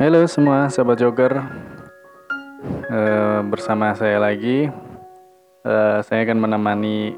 Halo semua sahabat Joker, Eh, bersama saya lagi. Eh, saya akan menemani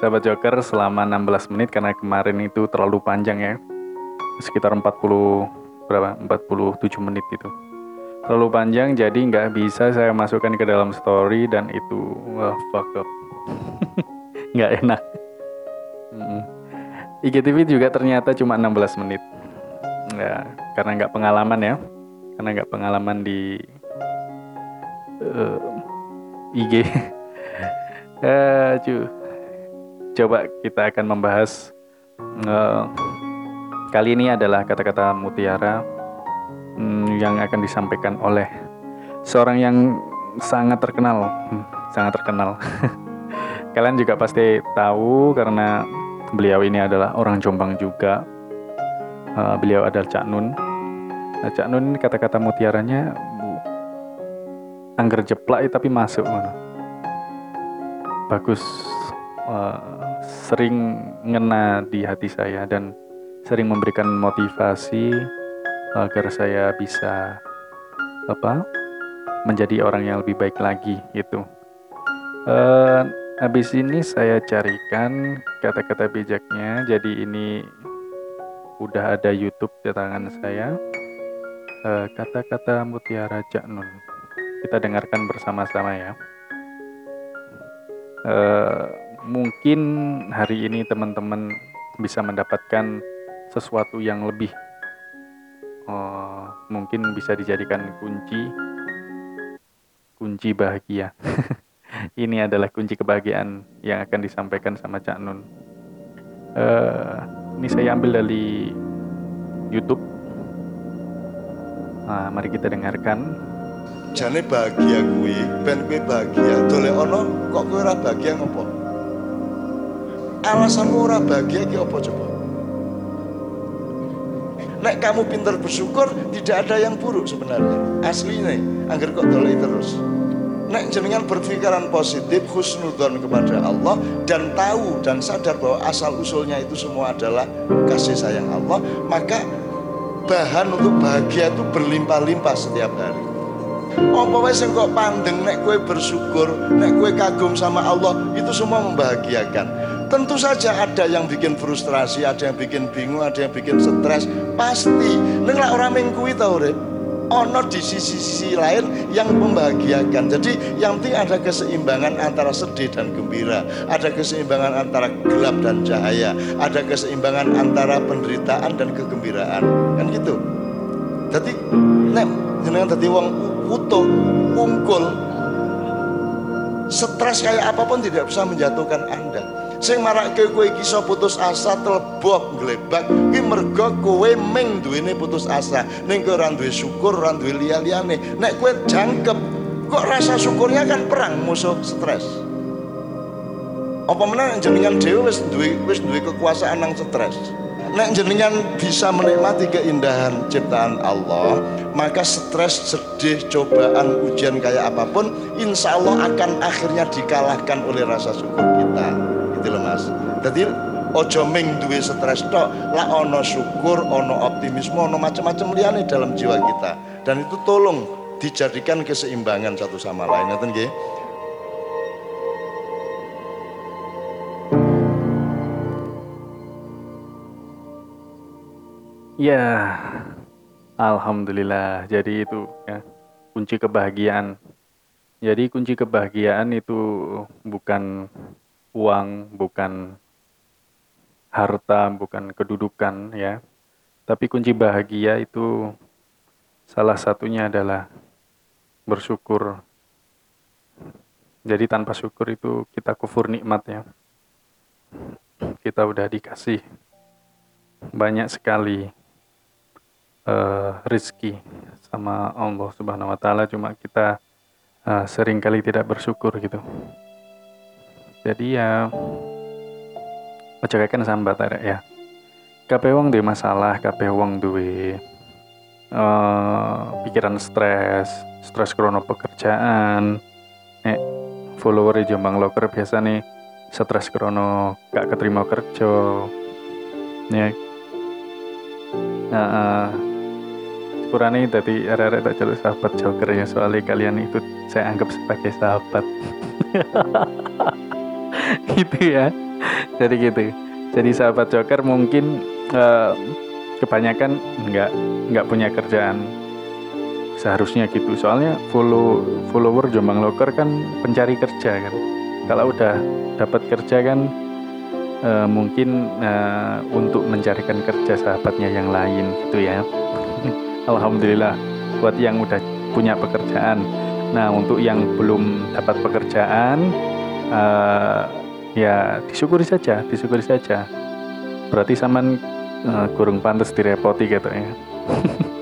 sahabat Joker selama 16 menit karena kemarin itu terlalu panjang ya, sekitar 40 berapa? 47 menit itu. Terlalu panjang jadi nggak bisa saya masukkan ke dalam story dan itu wah fuck up, nggak enak. IGTV juga ternyata cuma 16 menit. Ya, karena nggak pengalaman ya karena nggak pengalaman di uh, IG. uh. Coba kita akan membahas uh, kali ini adalah kata-kata mutiara um, yang akan disampaikan oleh seorang yang sangat terkenal, hmm, sangat terkenal. Kalian juga pasti tahu karena beliau ini adalah orang Jombang juga. Uh, beliau adalah Cak Nun Nah, Cak Nun ini kata-kata mutiaranya bu, angger jeplak tapi masuk mana. Bagus uh, sering ngena di hati saya dan sering memberikan motivasi agar saya bisa apa menjadi orang yang lebih baik lagi itu. Uh, habis ini saya carikan kata-kata bijaknya. Jadi ini udah ada YouTube di saya. Eh, kata-kata uh, mutiara Cak Nun. Kita dengarkan bersama-sama ya. Uh, mungkin hari ini teman-teman bisa mendapatkan sesuatu yang lebih uh, mungkin bisa dijadikan kunci kunci bahagia. ini adalah kunci kebahagiaan yang akan disampaikan sama Cak Nun. Uh, ini saya ambil dari YouTube Nah, mari kita dengarkan. Jane bahagia kuwi, ben kuwi bahagia, dole ono kok kowe ora bahagia ngopo? Alasanmu ora bahagia iki apa coba? Nek kamu pintar bersyukur, tidak ada yang buruk sebenarnya. Asli nih, agar kok dole terus. Nek jenengan berpikiran positif, husnudon kepada Allah dan tahu dan sadar bahwa asal usulnya itu semua adalah kasih sayang Allah, maka bahan untuk bahagia itu berlimpah-limpah setiap hari. Apa wes kok pandeng nek kue bersyukur, nek kue kagum sama Allah, itu semua membahagiakan. Tentu saja ada yang bikin frustrasi, ada yang bikin bingung, ada yang bikin stres, pasti. Lah orang mengkui tau deh ono di sisi-sisi lain yang membahagiakan. Jadi yang penting ada keseimbangan antara sedih dan gembira, ada keseimbangan antara gelap dan cahaya, ada keseimbangan antara penderitaan dan kegembiraan. Kan gitu. Jadi nek jenengan tadi wong utuh, unggul, stres kayak apa pun tidak bisa menjatuhkan Anda sing marake kowe iki iso putus asa telebok glebak iki mergo kowe ming duwene putus asa. Ning kowe ora duwe syukur ora duwe liya-liyane nek kowe jangkep kok rasa syukurnya kan perang musuh stres. Apa meneh jenengan dhewe wis duwe wis duwe kekuasaan nang stres? Nek jenengan bisa menikmati keindahan ciptaan Allah maka stres, sedih, cobaan, ujian kayak apa pun insya Allah akan akhirnya dikalahkan oleh rasa syukur kita jadi ojo ming duwe stres tok lah ono syukur ono optimisme ono macam-macam liane dalam jiwa kita dan itu tolong dijadikan keseimbangan satu sama lain ngerti nggih Ya, Alhamdulillah. Jadi itu ya kunci kebahagiaan. Jadi kunci kebahagiaan itu bukan uang, bukan harta, bukan kedudukan ya. Tapi kunci bahagia itu salah satunya adalah bersyukur. Jadi tanpa syukur itu kita kufur nikmat ya. Kita udah dikasih banyak sekali uh, rizki sama Allah Subhanahu Wa Taala, cuma kita uh, sering kali tidak bersyukur gitu jadi ya kan sambat ada ya. Kabeh wong duwe masalah kabeh wong duwe uh, pikiran stres stres krono pekerjaan. Nek follower Jombang Loker biasa nih stres krono gak keterima kerja. Ya. Uh, ukurannya tadi arek-arek tak celuk sahabat joker ya soalnya kalian itu saya anggap sebagai sahabat. Gitu ya jadi gitu. Jadi sahabat joker mungkin eh, kebanyakan nggak nggak punya kerjaan. Seharusnya gitu. Soalnya follow follower Jombang Loker kan pencari kerja kan. Kalau udah dapat kerja kan eh, mungkin eh, untuk mencarikan kerja sahabatnya yang lain gitu ya. Alhamdulillah buat yang udah punya pekerjaan. Nah untuk yang belum dapat pekerjaan eh, ya disyukuri saja disyukuri saja. Berarti saman eh, kurang pantas direpoti gitu ya.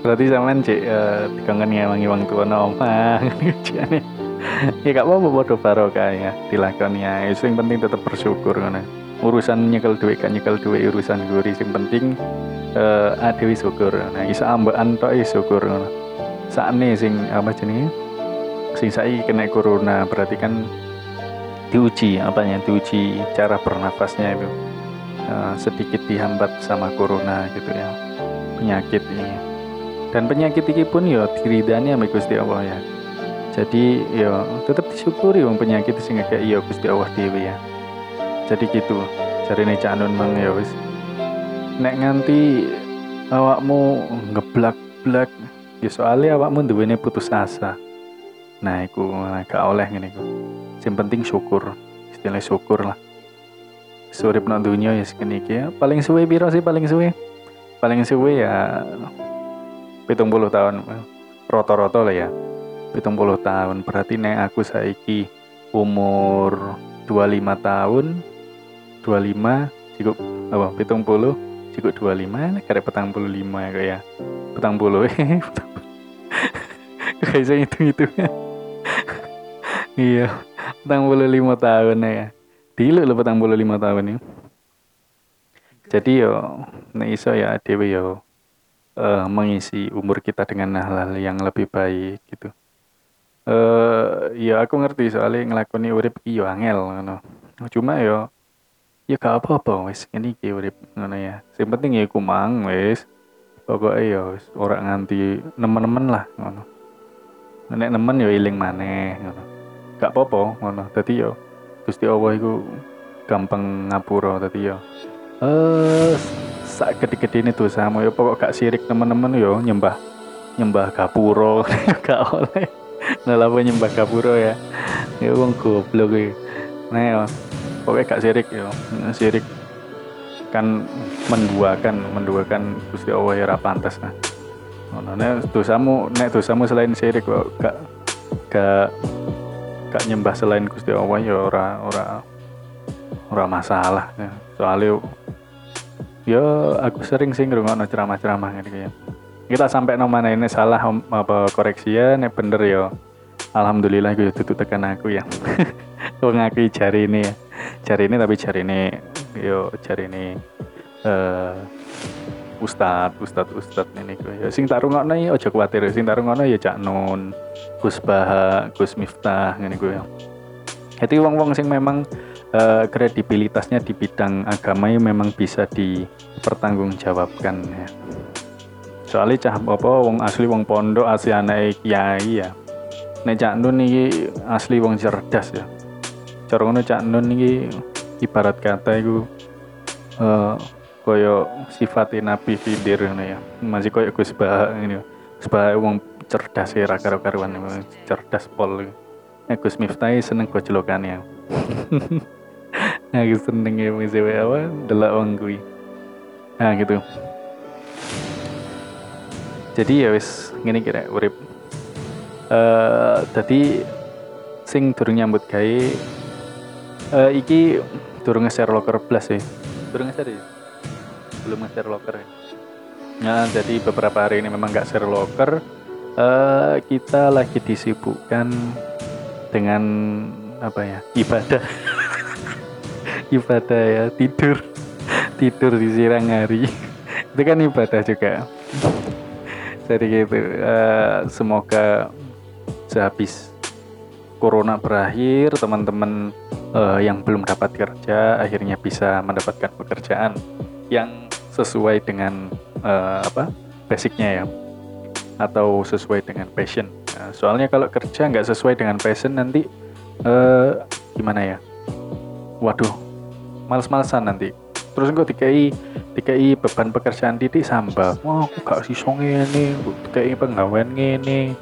Berarti sampean cek uh, dikangen ngewangi wong tua ngene ya gak apa-apa bodoh barokah ya dilakoni ya yang penting tetap bersyukur ngono. Urusan nyekel duit kan nyekel duit urusan guri sing penting uh, adewi syukur nah isa ambaan tok ya syukur ngono. Sakne sing apa jenenge? Sing saiki kena corona berarti kan diuji apanya diuji cara bernafasnya itu. Uh, sedikit dihambat sama corona gitu ya penyakit ini. Dan penyakit ini pun ya diridani sama Gusti Allah ya. Jadi ya tetap disyukuri wong penyakit sing kayak iya Gusti Allah dewi ya. Jadi gitu. Cari nih canun mang ya wis. Nek nganti awakmu ngeblak-blak ya soalnya awakmu duwene putus asa. Nah iku gak oleh ngene iku sing penting syukur. Istilah syukur lah. Surip nang dunia ya segini ya. Paling suwe biro sih? Paling suwe? Paling suwe ya pitung puluh tahun. Roto-roto lah ya. Pitung puluh tahun. Berarti nek aku saiki umur 25 tahun 25 cukup apa pitung puluh cukup 25 nek karek petang puluh lima ya ya. Petang puluh kayak saya itu itu iya petang puluh lima tahun ya dulu lo petang puluh lima tahun ya jadi yo nek iso ya dewe yo uh, mengisi umur kita dengan hal-hal yang lebih baik gitu. Uh, ya aku ngerti soalnya ngelakoni urip iyo angel ngono. Cuma yo ya gak apa-apa wis ini ki urip ngono ya. Sing penting ya iku mang wis. Pokoknya ya wis ora nganti nemen-nemen lah ngono. Nek nemen yo iling maneh ngono. Gak apa-apa ngono. Dadi yo Gusti Allah iku gampang ngapura dadi yo. Eh sak gede-gede ini sama ya pokok gak sirik teman-teman yo nyembah nyembah gapuro gak oleh. Ngelapa nyembah gapuro ya? Ya wong goblok ya nah ya pokoknya gak sirik yo sirik. Kan menduakan menduakan Gusti Allah ya pantas nah. Ono nek dosamu nek dosamu selain sirik kok gak gak gak nyembah selain Gusti Allah ya ora ora ora masalah. Ya. soalnya yo aku sering sih ngrungokno ceramah-ceramah gitu ya kita sampai no mana ini salah apa koreksi ya nek bener yo alhamdulillah gue tutup tekan aku ya. Ngakui jari ini ya. Jari ini tapi jari ini yo jari ini uh, ustad ustad ustad ini gue ya. Sing taruh ngono ya ojo khawatir. Sing taruh ngono ya cak nun gus baha gus miftah ini gue ya jadi wong wong sing memang uh, kredibilitasnya di bidang agama ini memang bisa dipertanggungjawabkan ya. Soalnya cah apa wong asli wong pondok asli anak kiai ya. Nek cak nun iki asli wong cerdas ya. Cara ngono cak nun iki ibarat kata iku uh, koyo sifat Nabi Khidir ngono ya. Masih koyo Gus Bah ini. Gus Bah wong cerdas ya karo-karuan cerdas pol. Nek Gus Miftah seneng gojlokan ya. aku seneng ya mengisi apa? Delok wong kuwi. Nah gitu. Jadi ya wis ngene kira urip. Eh uh, tadi sing durung nyambut gawe uh, iki durung nge-share locker plus ya. Durung nge-share ya? Belum nge-share locker ya? Nah jadi beberapa hari ini memang gak share locker uh, kita lagi disibukkan dengan apa ya ibadah. Ibadah ya tidur. Tidur di siang hari. Itu kan ibadah juga. Jadi gitu. Uh, semoga sehabis corona berakhir teman-teman uh, yang belum dapat kerja akhirnya bisa mendapatkan pekerjaan yang sesuai dengan uh, apa basicnya ya atau sesuai dengan passion. Nah, soalnya kalau kerja nggak sesuai dengan passion nanti eh, gimana ya? Waduh males-malesan nanti. Terus engko dikai dikai beban pekerjaan titik sambal. Wah aku gak siso ngene dikai penggawean ngene.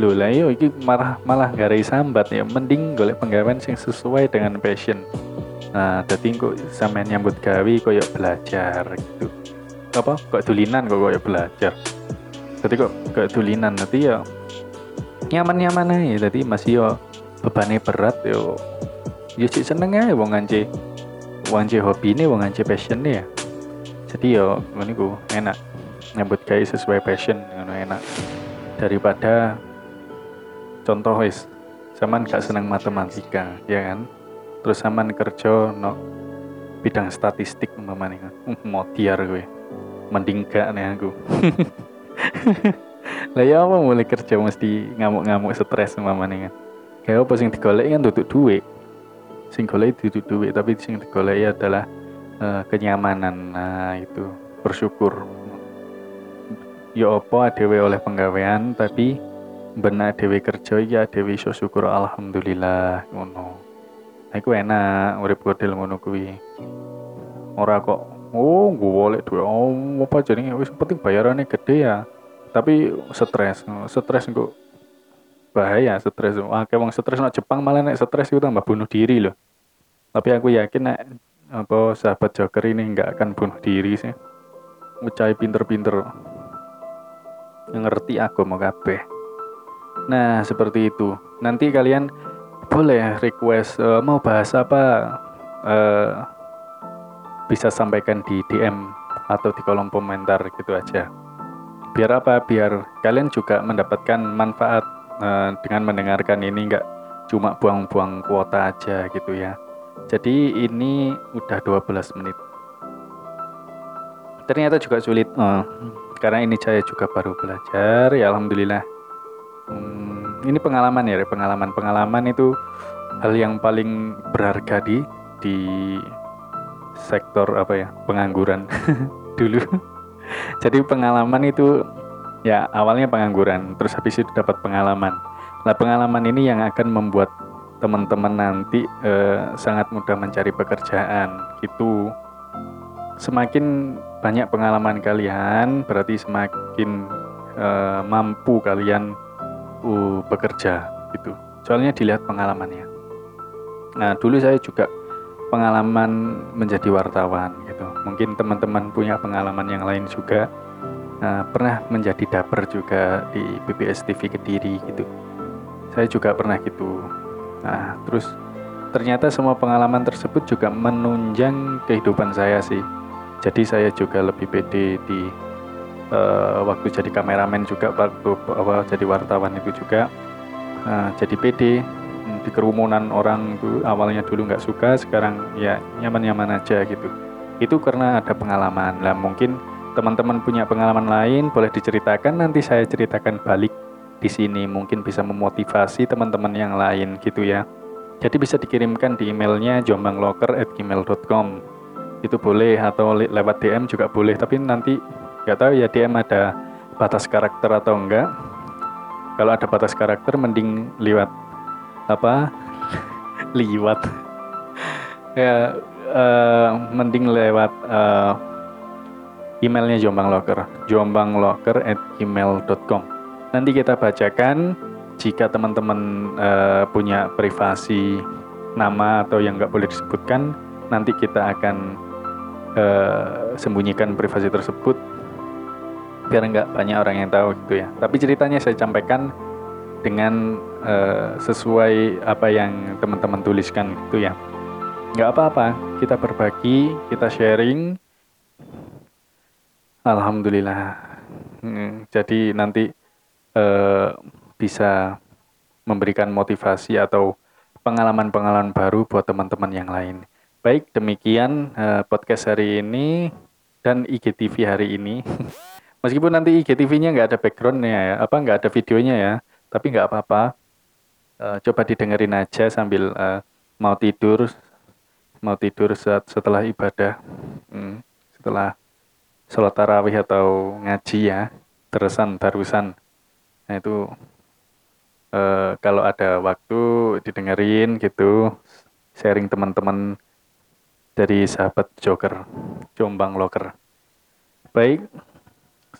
Lho lah yo iki malah malah gak sambat ya. Mending golek penggawean sing sesuai dengan passion. Nah dadi kok sampean nyambut gawe koyo belajar gitu. Apa? Kok dulinan kok koyo belajar jadi kok kok dulinan nanti ya nyaman-nyaman aja. Tadi masih yo bebannya berat yo. Yo sih seneng aja wong ngance wong ngance hobi ini wong ngance passion ya. Jadi yo ini ku enak. Nyambut gawe sesuai passion ngono enak. Daripada contoh wis zaman gak seneng matematika ya kan? Terus zaman kerja no bidang statistik umpamanya. Mau tiar gue mending gak nih aku lah ya apa mulai kerja mesti ngamuk-ngamuk stres umpamanya kan? Kayak apa sing digolek kan tutup duit. Sing golek tutup duit tapi sing digolek adalah uh, kenyamanan. Nah itu bersyukur. Ya apa adewe oleh penggawean tapi benar adewe kerja ya adewe iso syukur alhamdulillah ngono. Nah iku enak urip model ngono kuwi. Ora kok oh gue boleh duit oh apa jadi wis penting bayarannya gede ya tapi stres stres kok bahaya stres. Wah kayak wong stres nak Jepang malah nek stres itu tambah bunuh diri loh tapi aku yakin nek apa sahabat Joker ini nggak akan bunuh diri sih. Ngecai pinter-pinter. Ngerti aku mau kabeh. Nah seperti itu. Nanti kalian boleh request uh, mau bahas apa uh, bisa sampaikan di DM atau di kolom komentar gitu aja biar apa? Biar kalian juga mendapatkan manfaat uh, dengan mendengarkan ini nggak cuma buang-buang kuota aja gitu ya. Jadi ini udah 12 menit. Ternyata juga sulit uh, karena ini saya juga baru belajar ya alhamdulillah. Hmm, ini pengalaman ya pengalaman. Pengalaman itu hal yang paling berharga di di sektor apa ya? Pengangguran. Dulu jadi pengalaman itu ya awalnya pengangguran terus habis itu dapat pengalaman. Nah pengalaman ini yang akan membuat teman-teman nanti eh, sangat mudah mencari pekerjaan gitu. Semakin banyak pengalaman kalian berarti semakin eh, mampu kalian uh, bekerja gitu. Soalnya dilihat pengalamannya. Nah dulu saya juga pengalaman menjadi wartawan gitu. Mungkin teman-teman punya pengalaman yang lain juga. Nah, pernah menjadi daper juga di BBS TV Kediri gitu. Saya juga pernah gitu. Nah, terus ternyata semua pengalaman tersebut juga menunjang kehidupan saya sih. Jadi saya juga lebih pede di uh, waktu jadi kameramen juga waktu awal jadi wartawan itu juga uh, jadi pede di kerumunan orang tuh awalnya dulu nggak suka sekarang ya nyaman-nyaman aja gitu itu karena ada pengalaman. Lah mungkin teman-teman punya pengalaman lain boleh diceritakan. Nanti saya ceritakan balik di sini. Mungkin bisa memotivasi teman-teman yang lain gitu ya. Jadi bisa dikirimkan di emailnya jombanglocker@gmail.com itu boleh atau le lewat DM juga boleh. Tapi nanti nggak tahu ya DM ada batas karakter atau enggak. Kalau ada batas karakter mending lewat apa? Liwat. Ya uh, mending lewat uh, emailnya Jombang Locker jombanglocker at gmail.com nanti kita bacakan jika teman-teman uh, punya privasi nama atau yang nggak boleh disebutkan nanti kita akan uh, sembunyikan privasi tersebut biar nggak banyak orang yang tahu gitu ya. Tapi ceritanya saya sampaikan dengan uh, sesuai apa yang teman-teman tuliskan gitu ya nggak apa-apa kita berbagi kita sharing. Alhamdulillah. Hmm, jadi nanti uh, bisa memberikan motivasi atau pengalaman-pengalaman baru buat teman-teman yang lain. Baik demikian uh, podcast hari ini dan IGTV hari ini. Meskipun nanti IGTV-nya nggak ada backgroundnya ya apa nggak ada videonya ya tapi nggak apa-apa. Uh, coba didengerin aja sambil uh, mau tidur mau tidur saat setelah ibadah hmm, setelah sholat tarawih atau ngaji ya terusan barusan. Nah itu eh, kalau ada waktu didengerin gitu, sharing teman-teman dari sahabat Joker, Jombang Loker. Baik,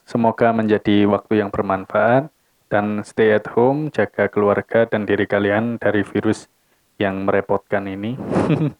semoga menjadi waktu yang bermanfaat dan stay at home, jaga keluarga dan diri kalian dari virus yang merepotkan ini.